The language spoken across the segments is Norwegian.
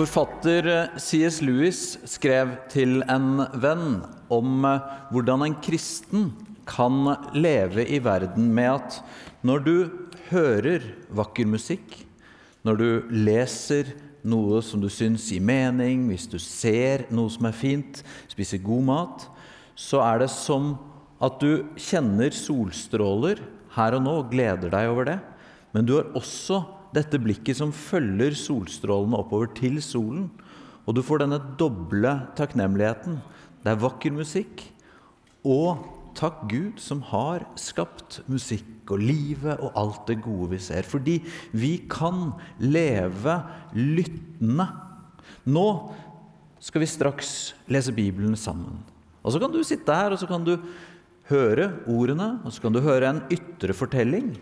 Forfatter C.S. Lewis skrev til en venn om hvordan en kristen kan leve i verden med at når du hører vakker musikk, når du leser noe som du syns gir mening, hvis du ser noe som er fint, spiser god mat, så er det som at du kjenner solstråler her og nå og gleder deg over det. Men du har også dette blikket som følger solstrålene oppover til solen. Og du får denne doble takknemligheten. Det er vakker musikk. Og takk Gud som har skapt musikk og livet og alt det gode vi ser. Fordi vi kan leve lyttende. Nå skal vi straks lese Bibelen sammen. Og så kan du sitte her og så kan du høre ordene, og så kan du høre en ytre fortelling.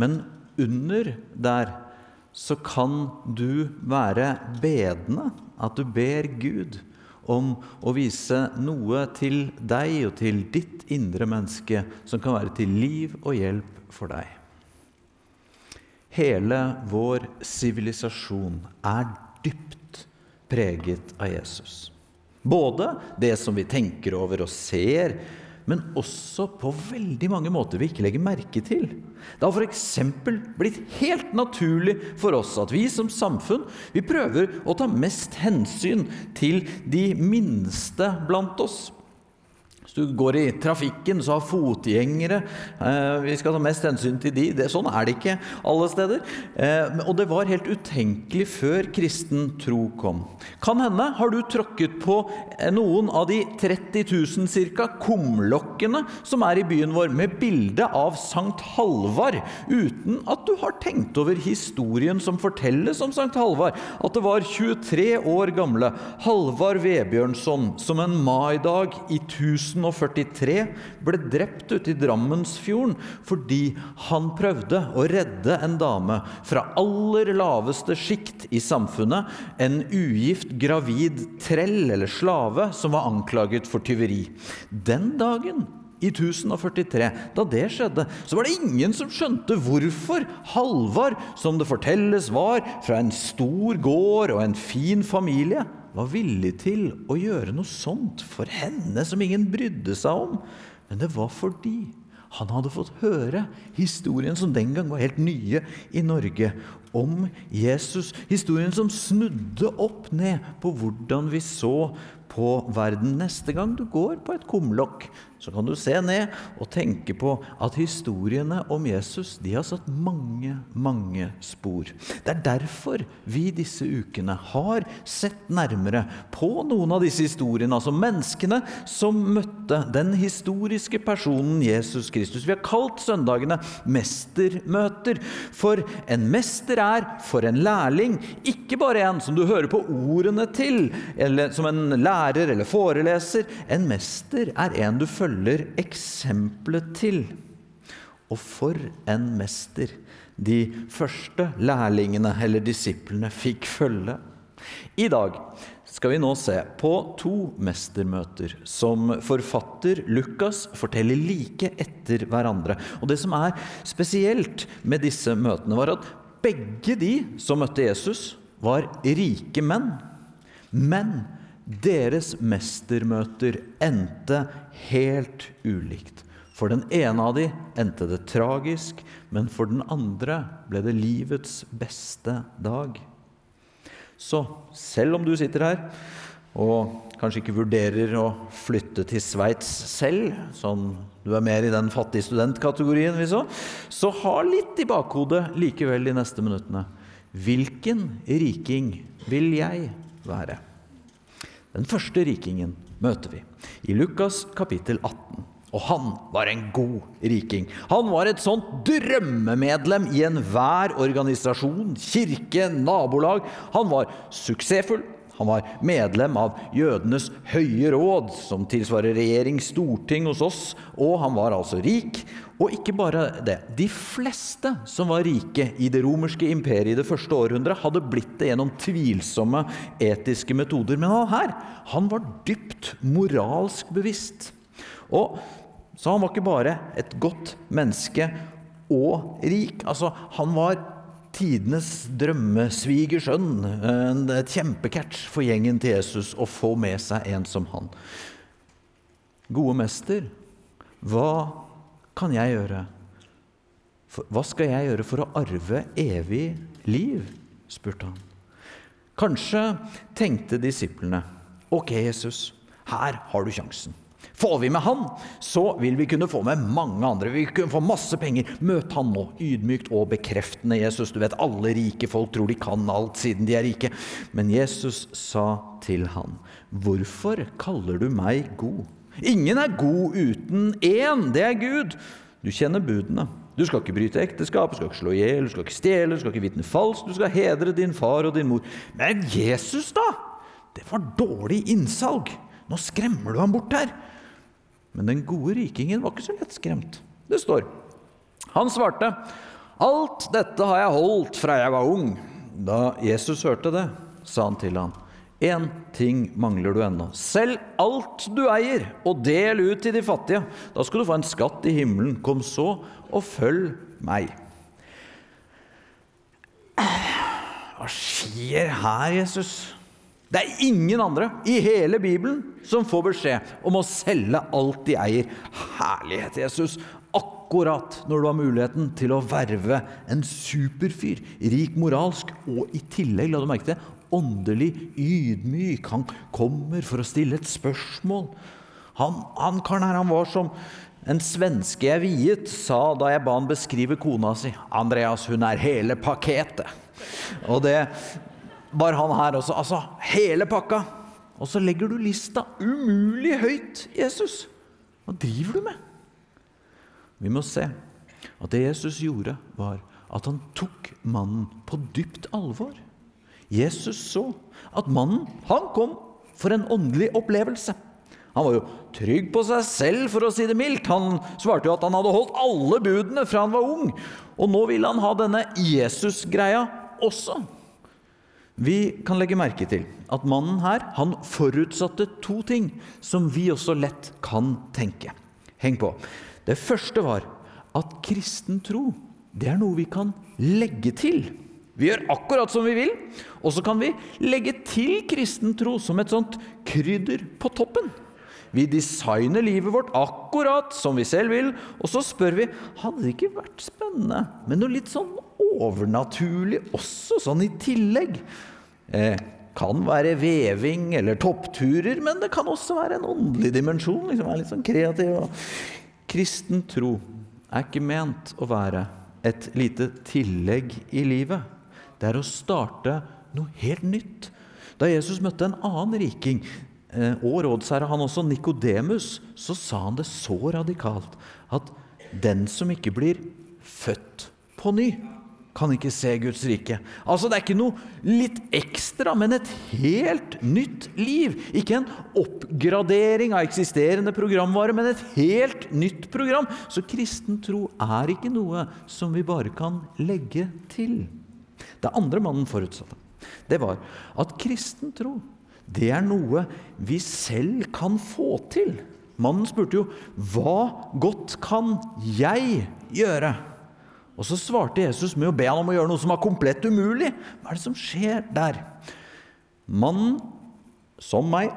Men under der så kan du være bedende, at du ber Gud om å vise noe til deg og til ditt indre menneske som kan være til liv og hjelp for deg. Hele vår sivilisasjon er dypt preget av Jesus. Både det som vi tenker over og ser, men også på veldig mange måter vi ikke legger merke til. Det har f.eks. blitt helt naturlig for oss at vi som samfunn vi prøver å ta mest hensyn til de minste blant oss. Du går i trafikken, så har fotgjengere eh, Vi skal ta mest hensyn til de. Det, sånn er det ikke alle steder. Eh, og det var helt utenkelig før kristen tro kom. Kan hende har du tråkket på eh, noen av de 30 000 ca. kumlokkene som er i byen vår, med bilde av Sankt Halvard, uten at du har tenkt over historien som fortelles om Sankt Halvard. At det var 23 år gamle Halvard Vebjørnson som en maidag i 1000 1043 ble drept ute i Drammensfjorden fordi han prøvde å redde en dame fra aller laveste sjikt i samfunnet, en ugift gravid trell eller slave som var anklaget for tyveri. Den dagen i 1043, da det skjedde, så var det ingen som skjønte hvorfor Halvard, som det fortelles var fra en stor gård og en fin familie, var villig til å gjøre noe sånt for henne som ingen brydde seg om. Men det var fordi han hadde fått høre historien som den gang var helt nye i Norge, om Jesus. Historien som snudde opp ned på hvordan vi så på verden. Neste gang du går på et kumlokk, så kan du se ned og tenke på at historiene om Jesus de har satt mange, mange spor. Det er derfor vi disse ukene har sett nærmere på noen av disse historiene. Altså menneskene som møtte den historiske personen Jesus Kristus. Vi har kalt søndagene mestermøter. For en mester er for en lærling ikke bare en som du hører på ordene til, eller som en lærer eller foreleser. En mester er en du følger følger eksempelet til. Og for en mester de første lærlingene eller disiplene fikk følge. I dag skal vi nå se på to mestermøter som forfatter Lukas forteller like etter hverandre. Og Det som er spesielt med disse møtene, var at begge de som møtte Jesus, var rike menn. Men deres mestermøter endte helt ulikt. For den ene av de endte det tragisk, men for den andre ble det livets beste dag. Så selv om du sitter her og kanskje ikke vurderer å flytte til Sveits selv, sånn du er mer i den fattige studentkategorien, så, ha litt i bakhodet likevel de neste minuttene. Hvilken riking vil jeg være? Den første rikingen møter vi i Lukas kapittel 18. Og han var en god riking. Han var et sånt drømmemedlem i enhver organisasjon, kirke, nabolag. Han var suksessfull. Han var medlem av jødenes høye råd, som tilsvarer regjering, storting hos oss, og han var altså rik. Og ikke bare det. De fleste som var rike i det romerske imperiet i det første århundret, hadde blitt det gjennom tvilsomme etiske metoder. Men han her, han var dypt moralsk bevisst. Og så han var ikke bare et godt menneske og rik. Altså, han var tidenes drømmesvigersønn. Et kjempecatch for gjengen til Jesus å få med seg en som han. Gode mester, hva kan jeg gjøre? Hva skal jeg gjøre for å arve evig liv? spurte han. Kanskje tenkte disiplene Ok, Jesus, her har du sjansen. Får vi med han, så vil vi kunne få med mange andre. Vi kunne få masse penger. Møt han nå, ydmykt og bekreftende, Jesus. Du vet, alle rike folk tror de kan alt siden de er rike. Men Jesus sa til han, Hvorfor kaller du meg god? Ingen er god uten én, det er Gud. Du kjenner budene. Du skal ikke bryte ekteskap, du skal ikke slå i hjel, du skal ikke stjele, du skal ikke vitne falskt, du skal hedre din far og din mor. Men Jesus, da? Det var dårlig innsalg. Nå skremmer du ham bort her. Men den gode rikingen var ikke så lett skremt. Det står Han svarte, 'Alt dette har jeg holdt fra jeg var ung.' Da Jesus hørte det, sa han til ham, Én ting mangler du ennå. Selg alt du eier, og del ut til de fattige. Da skal du få en skatt i himmelen. Kom så, og følg meg. Hva skjer her, Jesus? Det er ingen andre i hele Bibelen som får beskjed om å selge alt de eier. Herlighet, Jesus! Akkurat når du har muligheten til å verve en superfyr, rik moralsk og i tillegg, la du merke til, åndelig ydmyk. Han kommer for å stille et spørsmål. Han, han karen her, han var som en svenske jeg viet, sa da jeg ba han beskrive kona si. 'Andreas, hun er hele pakketet'. Og det var han her også. Altså hele pakka. Og så legger du lista umulig høyt, Jesus. Hva driver du med? Vi må se at det Jesus gjorde, var at han tok mannen på dypt alvor. Jesus så at mannen han kom for en åndelig opplevelse. Han var jo trygg på seg selv, for å si det mildt. Han svarte jo at han hadde holdt alle budene fra han var ung. Og nå ville han ha denne Jesus-greia også. Vi kan legge merke til at mannen her han forutsatte to ting som vi også lett kan tenke. Heng på. Det første var at kristen tro det er noe vi kan legge til. Vi gjør akkurat som vi vil, og så kan vi legge til kristen tro som et sånt krydder på toppen. Vi designer livet vårt akkurat som vi selv vil, og så spør vi hadde det ikke vært spennende med noe litt sånn overnaturlig også, sånn i tillegg. Eh, kan være veving eller toppturer, men det kan også være en åndelig dimensjon. liksom Være litt sånn kreativ. Kristen tro er ikke ment å være et lite tillegg i livet. Det er å starte noe helt nytt. Da Jesus møtte en annen riking, og rådsherre han også, Nikodemus, så sa han det så radikalt at den som ikke blir født på ny kan ikke se Guds rike. Altså, Det er ikke noe litt ekstra, men et helt nytt liv. Ikke en oppgradering av eksisterende programvare, men et helt nytt program. Så kristen tro er ikke noe som vi bare kan legge til. Det andre mannen forutsatte, det var at kristen tro det er noe vi selv kan få til. Mannen spurte jo hva godt kan jeg gjøre? Og så svarte Jesus med å be han om å gjøre noe som var komplett umulig. Hva er det som skjer der? Mannen, som meg,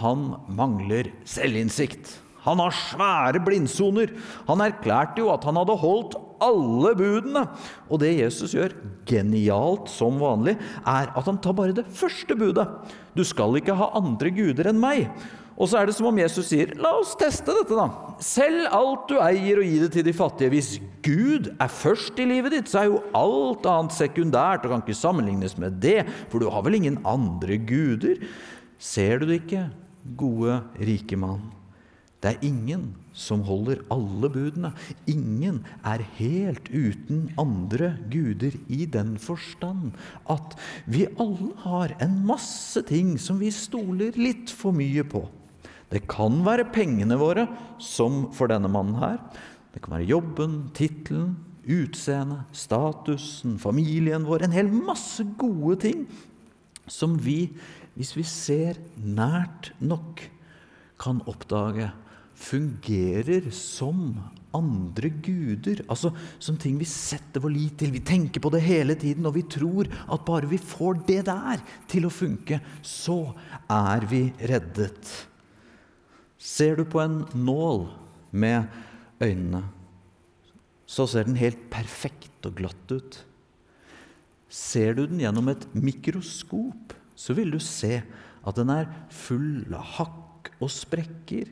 han mangler selvinnsikt. Han har svære blindsoner. Han erklærte jo at han hadde holdt alle budene. Og det Jesus gjør, genialt som vanlig, er at han tar bare det første budet. Du skal ikke ha andre guder enn meg. Og så er det som om Jesus sier, la oss teste dette, da. Selg alt du eier og gi det til de fattige. Hvis Gud er først i livet ditt, så er jo alt annet sekundært og kan ikke sammenlignes med det, for du har vel ingen andre guder? Ser du det ikke, gode, rike mann? Det er ingen som holder alle budene. Ingen er helt uten andre guder i den forstand at vi alle har en masse ting som vi stoler litt for mye på. Det kan være pengene våre, som for denne mannen her. Det kan være jobben, tittelen, utseendet, statusen, familien vår. En hel masse gode ting som vi, hvis vi ser nært nok, kan oppdage fungerer som andre guder. Altså som ting vi setter vår lit til. Vi tenker på det hele tiden, og vi tror at bare vi får det der til å funke, så er vi reddet. Ser du på en nål med øynene, så ser den helt perfekt og glatt ut. Ser du den gjennom et mikroskop, så vil du se at den er full av hakk og sprekker.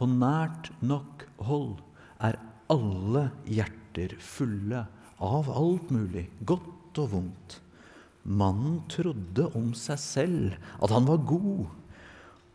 På nært nok hold er alle hjerter fulle av alt mulig, godt og vondt. Mannen trodde om seg selv at han var god.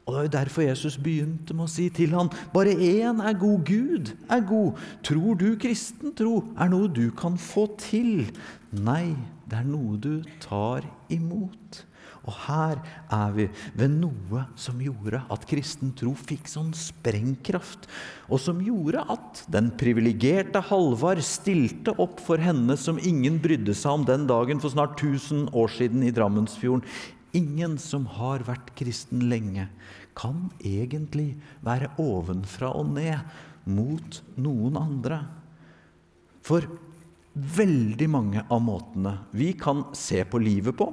Og Det er jo derfor Jesus begynte med å si til han, bare én er god, Gud er god. Tror du kristen tro er noe du kan få til? Nei, det er noe du tar imot. Og her er vi ved noe som gjorde at kristen tro fikk sånn sprengkraft, og som gjorde at den privilegerte Halvard stilte opp for henne som ingen brydde seg om den dagen for snart 1000 år siden i Drammensfjorden. Ingen som har vært kristen lenge, kan egentlig være ovenfra og ned mot noen andre. For veldig mange av måtene vi kan se på livet på,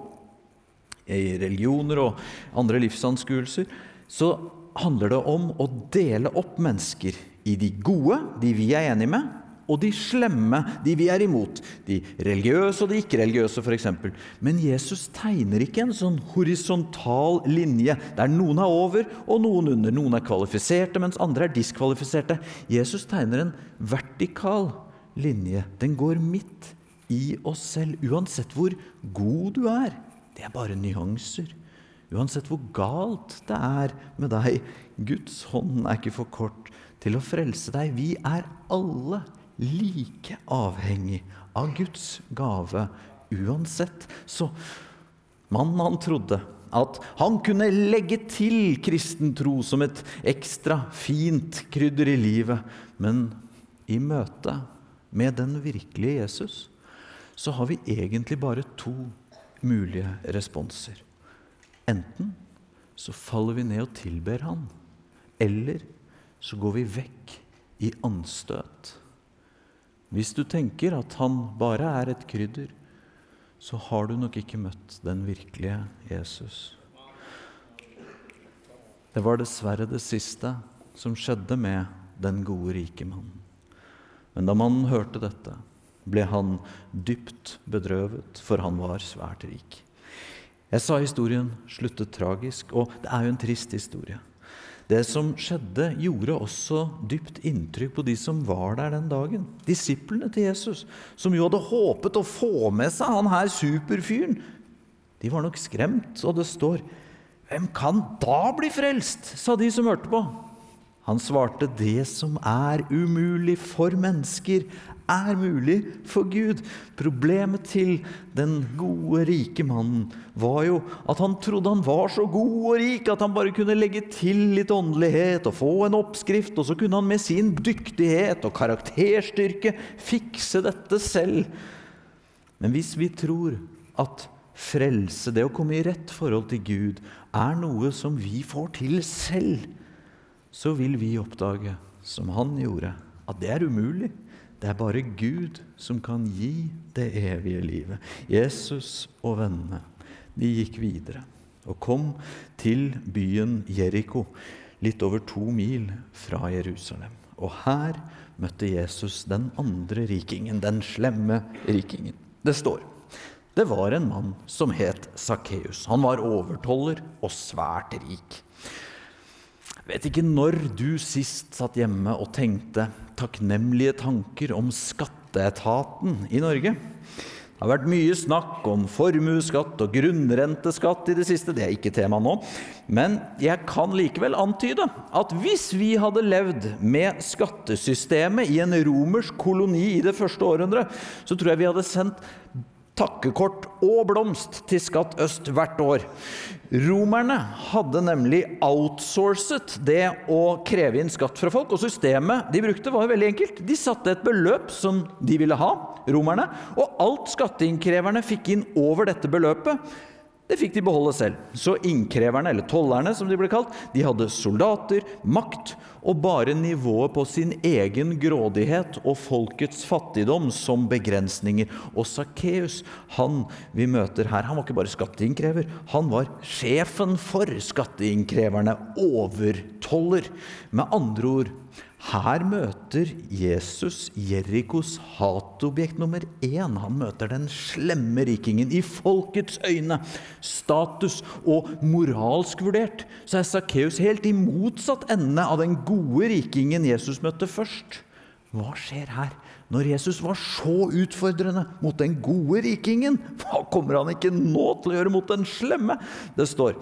i religioner og andre livsanskuelser, så handler det om å dele opp mennesker i de gode, de vi er enige med, og de slemme, de vi er imot. De religiøse og de ikke-religiøse, f.eks. Men Jesus tegner ikke en sånn horisontal linje der noen er over og noen under. Noen er kvalifiserte, mens andre er diskvalifiserte. Jesus tegner en vertikal linje. Den går midt i oss selv, uansett hvor god du er. Det er bare nyanser. Uansett hvor galt det er med deg. Guds hånd er ikke for kort til å frelse deg. Vi er alle like avhengig av Guds gave uansett. Så mannen han trodde at han kunne legge til kristen tro som et ekstra fint krydder i livet. Men i møte med den virkelige Jesus så har vi egentlig bare to mulige responser. Enten så faller vi ned og tilber Han, eller så går vi vekk i anstøt. Hvis du tenker at han bare er et krydder, så har du nok ikke møtt den virkelige Jesus. Det var dessverre det siste som skjedde med den gode, rike mannen. Men da mannen hørte dette, ble han dypt bedrøvet, for han var svært rik. Jeg sa historien sluttet tragisk, og det er jo en trist historie. Det som skjedde, gjorde også dypt inntrykk på de som var der den dagen. Disiplene til Jesus, som jo hadde håpet å få med seg han her superfyren. De var nok skremt, og det står Hvem kan da bli frelst? sa de som hørte på. Han svarte, det som er umulig for mennesker, er mulig for Gud. Problemet til den gode, rike mannen var jo at han trodde han var så god og rik at han bare kunne legge til litt åndelighet og få en oppskrift, og så kunne han med sin dyktighet og karakterstyrke fikse dette selv. Men hvis vi tror at frelse, det å komme i rett forhold til Gud, er noe som vi får til selv, så vil vi oppdage, som han gjorde, at det er umulig. Det er bare Gud som kan gi det evige livet. Jesus og vennene de gikk videre og kom til byen Jeriko, litt over to mil fra Jerusalem. Og her møtte Jesus den andre rikingen, den slemme rikingen. Det står det var en mann som het Sakkeus. Han var overtoller og svært rik. Vet ikke når du sist satt hjemme og tenkte takknemlige tanker om skatteetaten i Norge. Det har vært mye snakk om formuesskatt og grunnrenteskatt i det siste. Det er ikke tema nå. Men jeg kan likevel antyde at hvis vi hadde levd med skattesystemet i en romersk koloni i det første århundret, så tror jeg vi hadde sendt takkekort og blomst til Skatt øst hvert år. Romerne hadde nemlig outsourcet det å kreve inn skatt fra folk. Og systemet de brukte, var veldig enkelt. De satte et beløp som de ville ha, romerne. Og alt skatteinnkreverne fikk inn over dette beløpet, det fikk de beholde selv. Så innkreverne, eller tollerne som de ble kalt, de hadde soldater, makt og bare nivået på sin egen grådighet og folkets fattigdom som begrensninger. Og Sakkeus, han vi møter her, han var ikke bare skatteinnkrever, han var sjefen for skatteinnkreverne, overtoller. Med andre ord her møter Jesus Jerikos hatobjekt nummer én. Han møter den slemme rikingen. I folkets øyne, status og moralsk vurdert, så er Sakkeus helt i motsatt ende av den gode rikingen Jesus møtte først. Hva skjer her? Når Jesus var så utfordrende mot den gode rikingen, hva kommer han ikke nå til å gjøre mot den slemme? Det står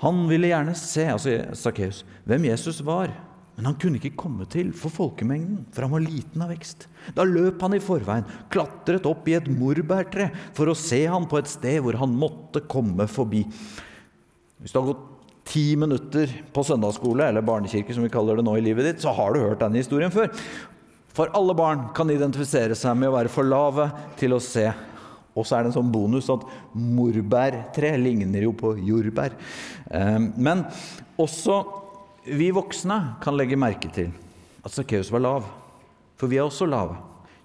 Han ville gjerne se, altså Sakkeus, hvem Jesus var. Men han kunne ikke komme til for folkemengden, for han var liten av vekst. Da løp han i forveien, klatret opp i et morbærtre for å se han på et sted hvor han måtte komme forbi. Hvis du har gått ti minutter på søndagsskole, eller barnekirke som vi kaller det nå i livet ditt, så har du hørt denne historien før. For alle barn kan identifisere seg med å være for lave til å se. Og så er det en sånn bonus at morbærtre ligner jo på jordbær. Eh, men også vi voksne kan legge merke til at Sakkeus var lav. For vi er også lave.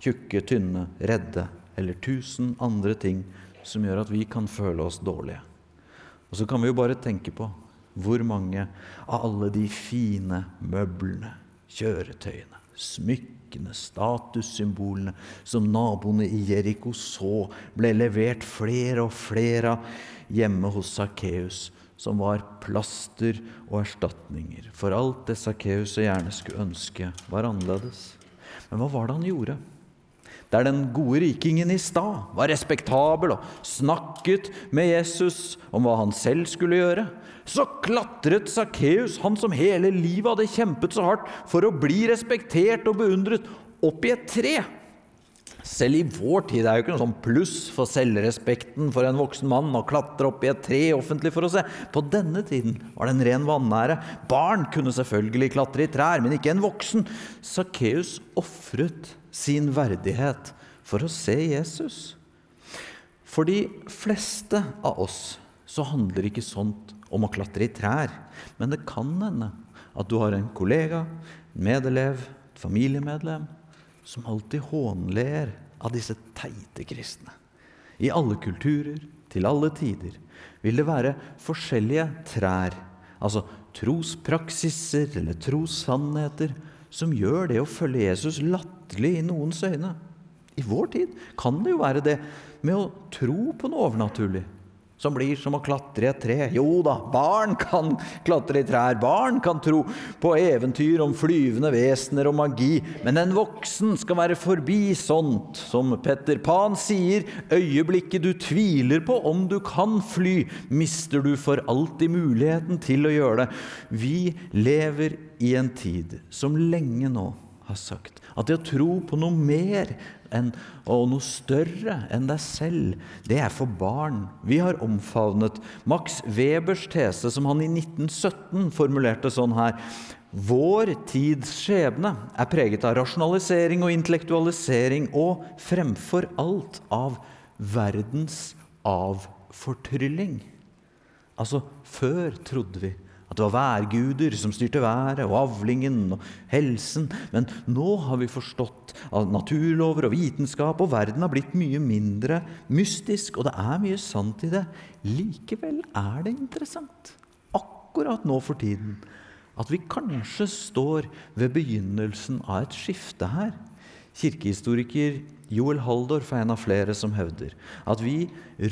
Tjukke, tynne, redde eller tusen andre ting som gjør at vi kan føle oss dårlige. Og så kan vi jo bare tenke på hvor mange av alle de fine møblene, kjøretøyene, smykkene, statussymbolene som naboene i Jeriko så ble levert flere og flere av hjemme hos Sakkeus, som var plaster og erstatninger for alt det Sakkeus så gjerne skulle ønske var annerledes. Men hva var det han gjorde? Der den gode rikingen i stad var respektabel og snakket med Jesus om hva han selv skulle gjøre, så klatret Sakkeus, han som hele livet hadde kjempet så hardt for å bli respektert og beundret, opp i et tre selv i vår tid er det jo ikke noe sånn pluss for selvrespekten for en voksen mann å klatre opp i et tre offentlig for å se. På denne tiden var det en ren vanære. Barn kunne selvfølgelig klatre i trær, men ikke en voksen. Sakkeus ofret sin verdighet for å se Jesus. For de fleste av oss så handler ikke sånt om å klatre i trær. Men det kan hende at du har en kollega, en medelev, et familiemedlem som alltid hånler av disse teite kristne. I alle kulturer, til alle tider, vil det være forskjellige trær, altså trospraksiser eller trossannheter, som gjør det å følge Jesus latterlig i noens øyne. I vår tid kan det jo være det med å tro på noe overnaturlig som blir som å klatre i et tre. Jo da, barn kan klatre i trær, barn kan tro på eventyr om flyvende vesener og magi, men en voksen skal være forbi sånt. Som Petter Pan sier, øyeblikket du tviler på om du kan fly, mister du for alltid muligheten til å gjøre det. Vi lever i en tid som lenge nå har sagt at det å tro på noe mer enn, og noe større enn deg selv, det er for barn. Vi har omfavnet Max Webers tese, som han i 1917 formulerte sånn her. Vår tids skjebne er preget av rasjonalisering og intellektualisering og fremfor alt av verdens avfortrylling. Altså, før trodde vi at det var værguder som styrte været og avlingen og helsen. Men nå har vi forstått at naturlover og vitenskap og verden har blitt mye mindre mystisk, og det er mye sant i det. Likevel er det interessant, akkurat nå for tiden, at vi kanskje står ved begynnelsen av et skifte her. Kirkehistoriker Joel Haldorf er en av flere som hevder at vi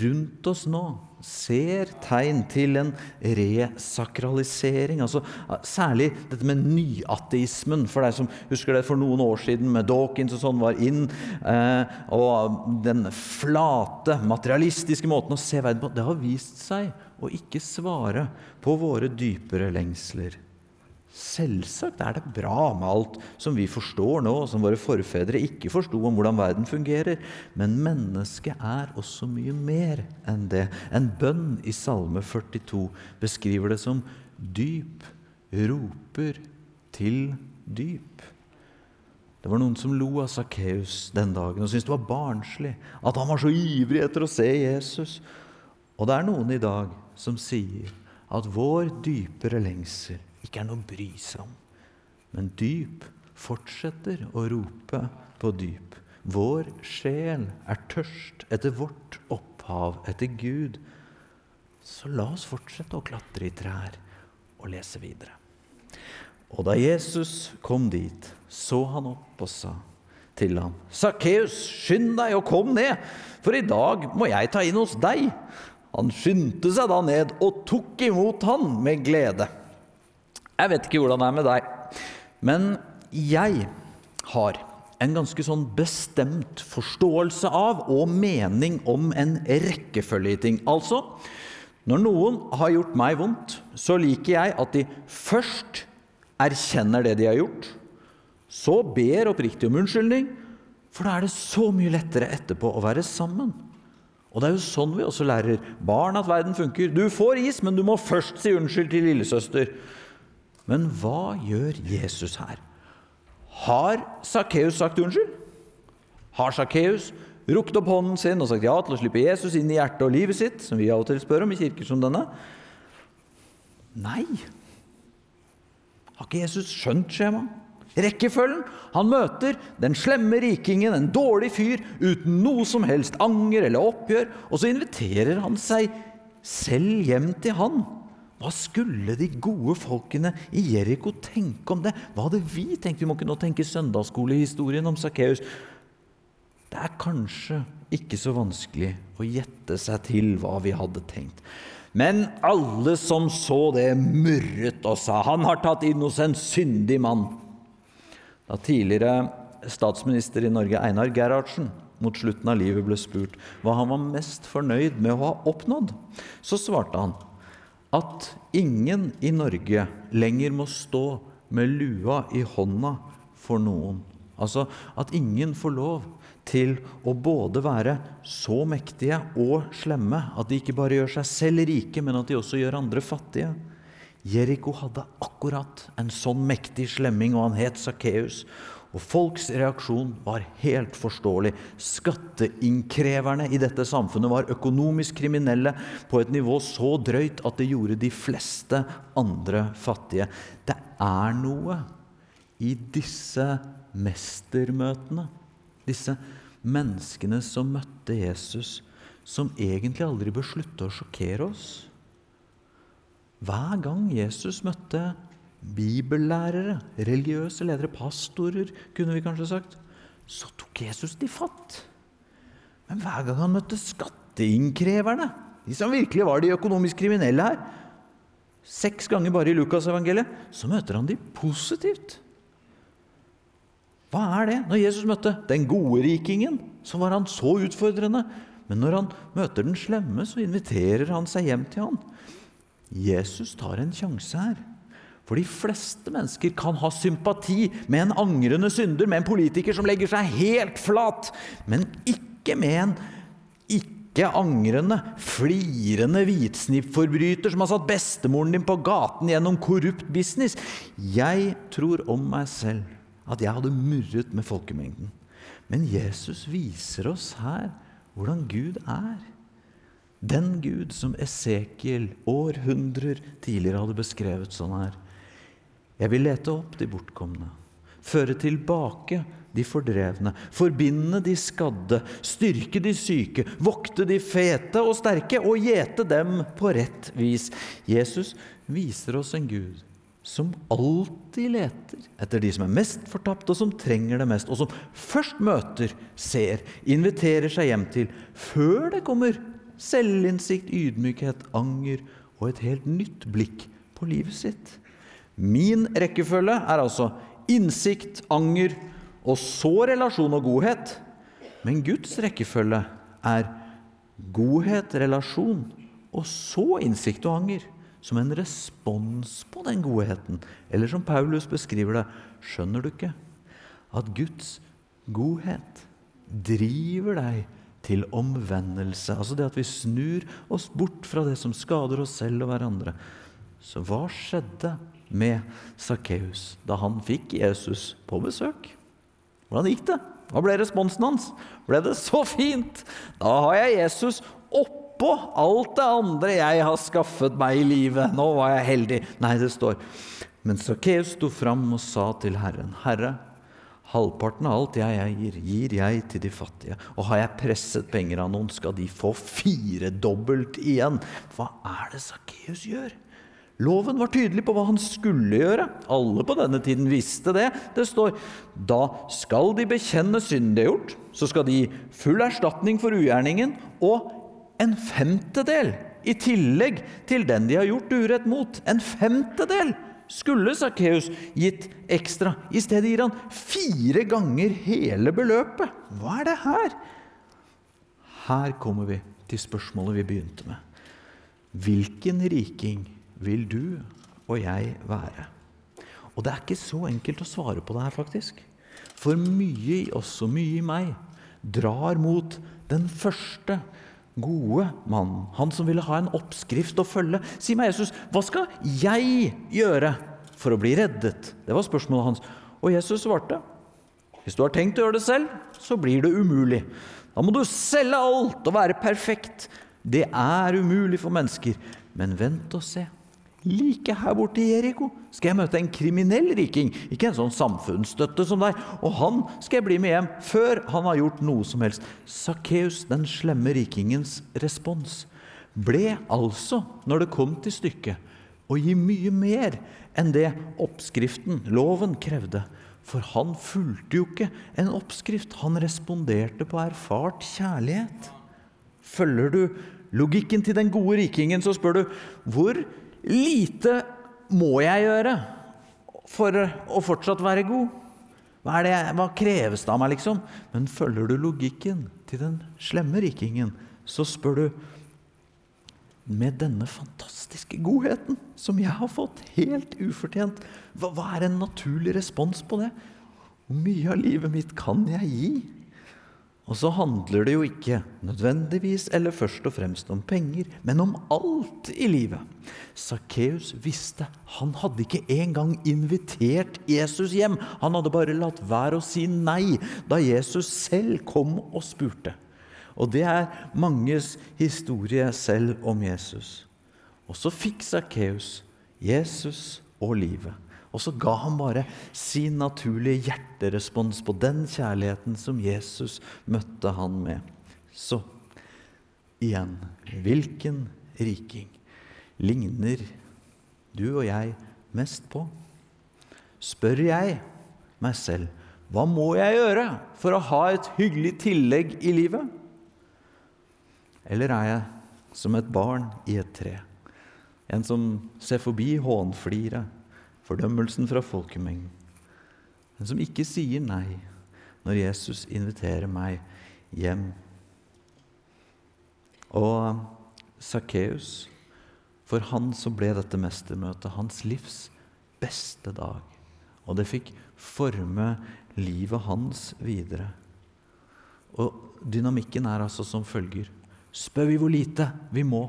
rundt oss nå ser tegn til en resakralisering. altså Særlig dette med nyateismen, for deg som husker det for noen år siden med Dawkins og sånn var inn. Eh, og den flate, materialistiske måten å se verden på, det har vist seg å ikke svare på våre dypere lengsler. Selvsagt er det bra med alt som vi forstår nå, som våre forfedre ikke forsto om hvordan verden fungerer. Men mennesket er også mye mer enn det. En bønn i Salme 42 beskriver det som dyp roper til dyp. Det var noen som lo av Sakkeus den dagen og syntes det var barnslig at han var så ivrig etter å se Jesus. Og det er noen i dag som sier at vår dypere lengsel ikke er noe å bry seg om. Men dyp fortsetter å rope på dyp. Vår sjel er tørst etter vårt opphav, etter Gud. Så la oss fortsette å klatre i trær og lese videre. Og da Jesus kom dit, så han opp og sa til ham, Sakkeus, skynd deg og kom ned, for i dag må jeg ta inn hos deg. Han skyndte seg da ned og tok imot han med glede. Jeg vet ikke hvordan det er med deg, men jeg har en ganske sånn bestemt forståelse av og mening om en rekkefølge i ting. Altså, når noen har gjort meg vondt, så liker jeg at de først erkjenner det de har gjort, så ber oppriktig om unnskyldning, for da er det så mye lettere etterpå å være sammen. Og det er jo sånn vi også lærer barn at verden funker. Du får is, men du må først si unnskyld til lillesøster. Men hva gjør Jesus her? Har Sakkeus sagt unnskyld? Har Sakkeus rukket opp hånden sin og sagt ja til å slippe Jesus inn i hjertet og livet sitt, som vi av og til spør om i kirker som denne? Nei. Har ikke Jesus skjønt skjemaet? Rekkefølgen. Han møter den slemme rikingen, en dårlig fyr, uten noe som helst anger eller oppgjør, og så inviterer han seg selv hjem til han. Hva skulle de gode folkene i Jeriko tenke om det? Hva hadde vi tenkt? Vi må ikke nå tenke søndagsskolehistorien om Sakkeus. Det er kanskje ikke så vanskelig å gjette seg til hva vi hadde tenkt. Men alle som så det, murret og sa han har tatt inn hos en syndig mann. Da tidligere statsminister i Norge Einar Gerhardsen mot slutten av livet ble spurt hva han var mest fornøyd med å ha oppnådd, så svarte han at ingen i Norge lenger må stå med lua i hånda for noen. Altså at ingen får lov til å både være så mektige og slemme at de ikke bare gjør seg selv rike, men at de også gjør andre fattige. Jeriko hadde akkurat en sånn mektig slemming, og han het Sakkeus. Og folks reaksjon var helt forståelig. Skatteinnkreverne i dette samfunnet var økonomisk kriminelle på et nivå så drøyt at det gjorde de fleste andre fattige. Det er noe i disse mestermøtene, disse menneskene som møtte Jesus, som egentlig aldri bør slutte å sjokkere oss. Hver gang Jesus møtte bibellærere, religiøse ledere, pastorer, kunne vi kanskje sagt, så tok Jesus de fatt. Men hver gang han møtte skatteinnkreverne, de som virkelig var de økonomisk kriminelle her, seks ganger bare i Lukasevangeliet, så møter han de positivt. Hva er det? Når Jesus møtte den gode rikingen, så var han så utfordrende. Men når han møter den slemme, så inviterer han seg hjem til han. Jesus tar en sjanse her. For de fleste mennesker kan ha sympati med en angrende synder, med en politiker som legger seg helt flat, men ikke med en ikke-angrende, flirende hvitsnippforbryter som har satt bestemoren din på gaten gjennom korrupt business. Jeg tror om meg selv at jeg hadde murret med folkemengden. Men Jesus viser oss her hvordan Gud er. Den Gud som Esekiel århundrer tidligere hadde beskrevet sånn her. Jeg vil lete opp de bortkomne, føre tilbake de fordrevne, forbinde de skadde, styrke de syke, vokte de fete og sterke og gjete dem på rett vis. Jesus viser oss en Gud som alltid leter etter de som er mest fortapt, og som trenger det mest, og som først møter, ser, inviterer seg hjem til, før det kommer selvinnsikt, ydmykhet, anger og et helt nytt blikk på livet sitt. Min rekkefølge er altså innsikt, anger og så relasjon og godhet. Men Guds rekkefølge er godhet, relasjon og så innsikt og anger. Som en respons på den godheten. Eller som Paulus beskriver det, skjønner du ikke at Guds godhet driver deg til omvendelse. Altså det at vi snur oss bort fra det som skader oss selv og hverandre. Så hva skjedde med Sakkeus da han fikk Jesus på besøk? Hvordan gikk det? Hva ble responsen hans? Ble det så fint? Da har jeg Jesus oppå alt det andre jeg har skaffet meg i livet. Nå var jeg heldig. Nei, det står Men Sakkeus sto fram og sa til Herren, Herre, halvparten av alt jeg eier, gir jeg til de fattige. Og har jeg presset penger av noen, skal de få firedobbelt igjen. Hva er det Sakkeus gjør? Loven var tydelig på hva han skulle gjøre. Alle på denne tiden visste det. Det står da skal de bekjenne synden de har gjort, så skal de gi full erstatning for ugjerningen og en femtedel i tillegg til den de har gjort urett mot. En femtedel skulle Sakkeus gitt ekstra. I stedet gir han fire ganger hele beløpet. Hva er det her? Her kommer vi til spørsmålet vi begynte med. Hvilken riking vil du og jeg være? Og det er ikke så enkelt å svare på det her, faktisk. For mye i oss og mye i meg drar mot den første gode mannen. Han som ville ha en oppskrift å følge. Si meg, Jesus, hva skal jeg gjøre for å bli reddet? Det var spørsmålet hans. Og Jesus svarte, hvis du har tenkt å gjøre det selv, så blir det umulig. Da må du selge alt og være perfekt. Det er umulig for mennesker. Men vent og se. Like her borte i Jeriko skal jeg møte en kriminell riking, ikke en sånn samfunnsstøtte som deg. Og han skal jeg bli med hjem før han har gjort noe som helst. Sakkeus, den slemme rikingens respons, ble altså, når det kom til stykket, å gi mye mer enn det oppskriften, loven, krevde. For han fulgte jo ikke en oppskrift, han responderte på erfart kjærlighet. Følger du logikken til den gode rikingen, så spør du hvor lite må jeg gjøre for å fortsatt være god? Hva, det, hva kreves det av meg, liksom? Men følger du logikken til den slemme rikingen, så spør du med denne fantastiske godheten som jeg har fått, helt ufortjent, hva, hva er en naturlig respons på det? Hvor mye av livet mitt kan jeg gi? Og så handler det jo ikke nødvendigvis eller først og fremst om penger, men om alt i livet. Sakkeus visste han hadde ikke engang invitert Jesus hjem. Han hadde bare latt være å si nei da Jesus selv kom og spurte. Og det er manges historie selv om Jesus. Og så fikk Sakkeus Jesus og livet. Og så ga han bare sin naturlige hjerterespons på den kjærligheten som Jesus møtte han med. Så igjen hvilken riking ligner du og jeg mest på? Spør jeg meg selv hva må jeg gjøre for å ha et hyggelig tillegg i livet? Eller er jeg som et barn i et tre? En som ser forbi hånfliret fordømmelsen fra folkemengden, men som ikke sier nei når Jesus inviterer meg hjem. Og Sakkeus, for han så ble dette mestermøtet hans livs beste dag. Og det fikk forme livet hans videre. Og dynamikken er altså som følger. Spør vi hvor lite vi må,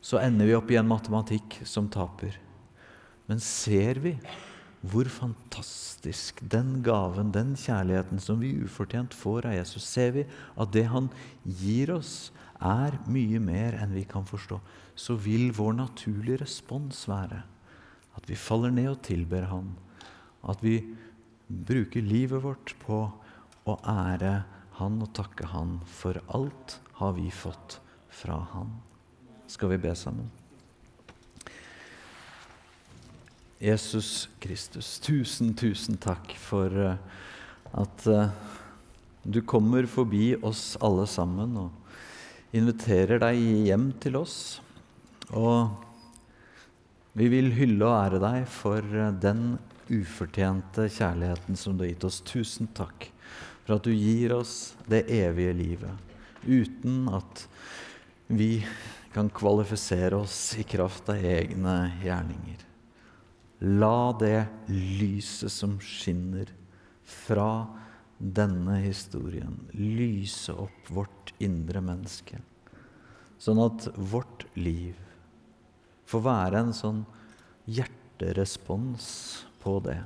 så ender vi opp i en matematikk som taper. Men ser vi hvor fantastisk den gaven, den kjærligheten som vi ufortjent får av Jesus, ser vi at det han gir oss, er mye mer enn vi kan forstå, så vil vår naturlige respons være at vi faller ned og tilber Han. At vi bruker livet vårt på å ære Han og takke Han for alt har vi fått fra Han. Skal vi be sammen? Jesus Kristus, tusen, tusen takk for eh, at eh, du kommer forbi oss alle sammen og inviterer deg hjem til oss. Og vi vil hylle og ære deg for eh, den ufortjente kjærligheten som du har gitt oss. Tusen takk for at du gir oss det evige livet uten at vi kan kvalifisere oss i kraft av egne gjerninger. La det lyset som skinner fra denne historien, lyse opp vårt indre menneske, sånn at vårt liv får være en sånn hjerterespons på det.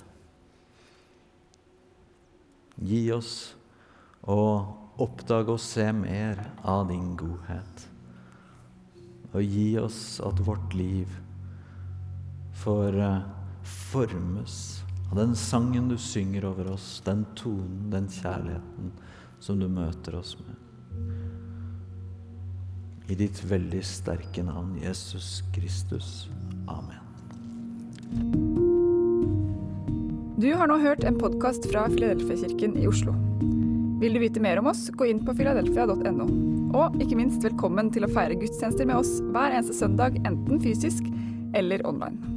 Gi oss å oppdage og se mer av din godhet. Og gi oss at vårt liv får eh, formes av den sangen du synger over oss, den tonen, den kjærligheten som du møter oss med. I ditt veldig sterke navn, Jesus Kristus. Amen. Du har nå hørt en podkast fra Filadelfia-kirken i Oslo. Vil du vite mer om oss, gå inn på filadelfia.no. Og ikke minst velkommen til å feire gudstjenester med oss hver eneste søndag, enten fysisk eller online.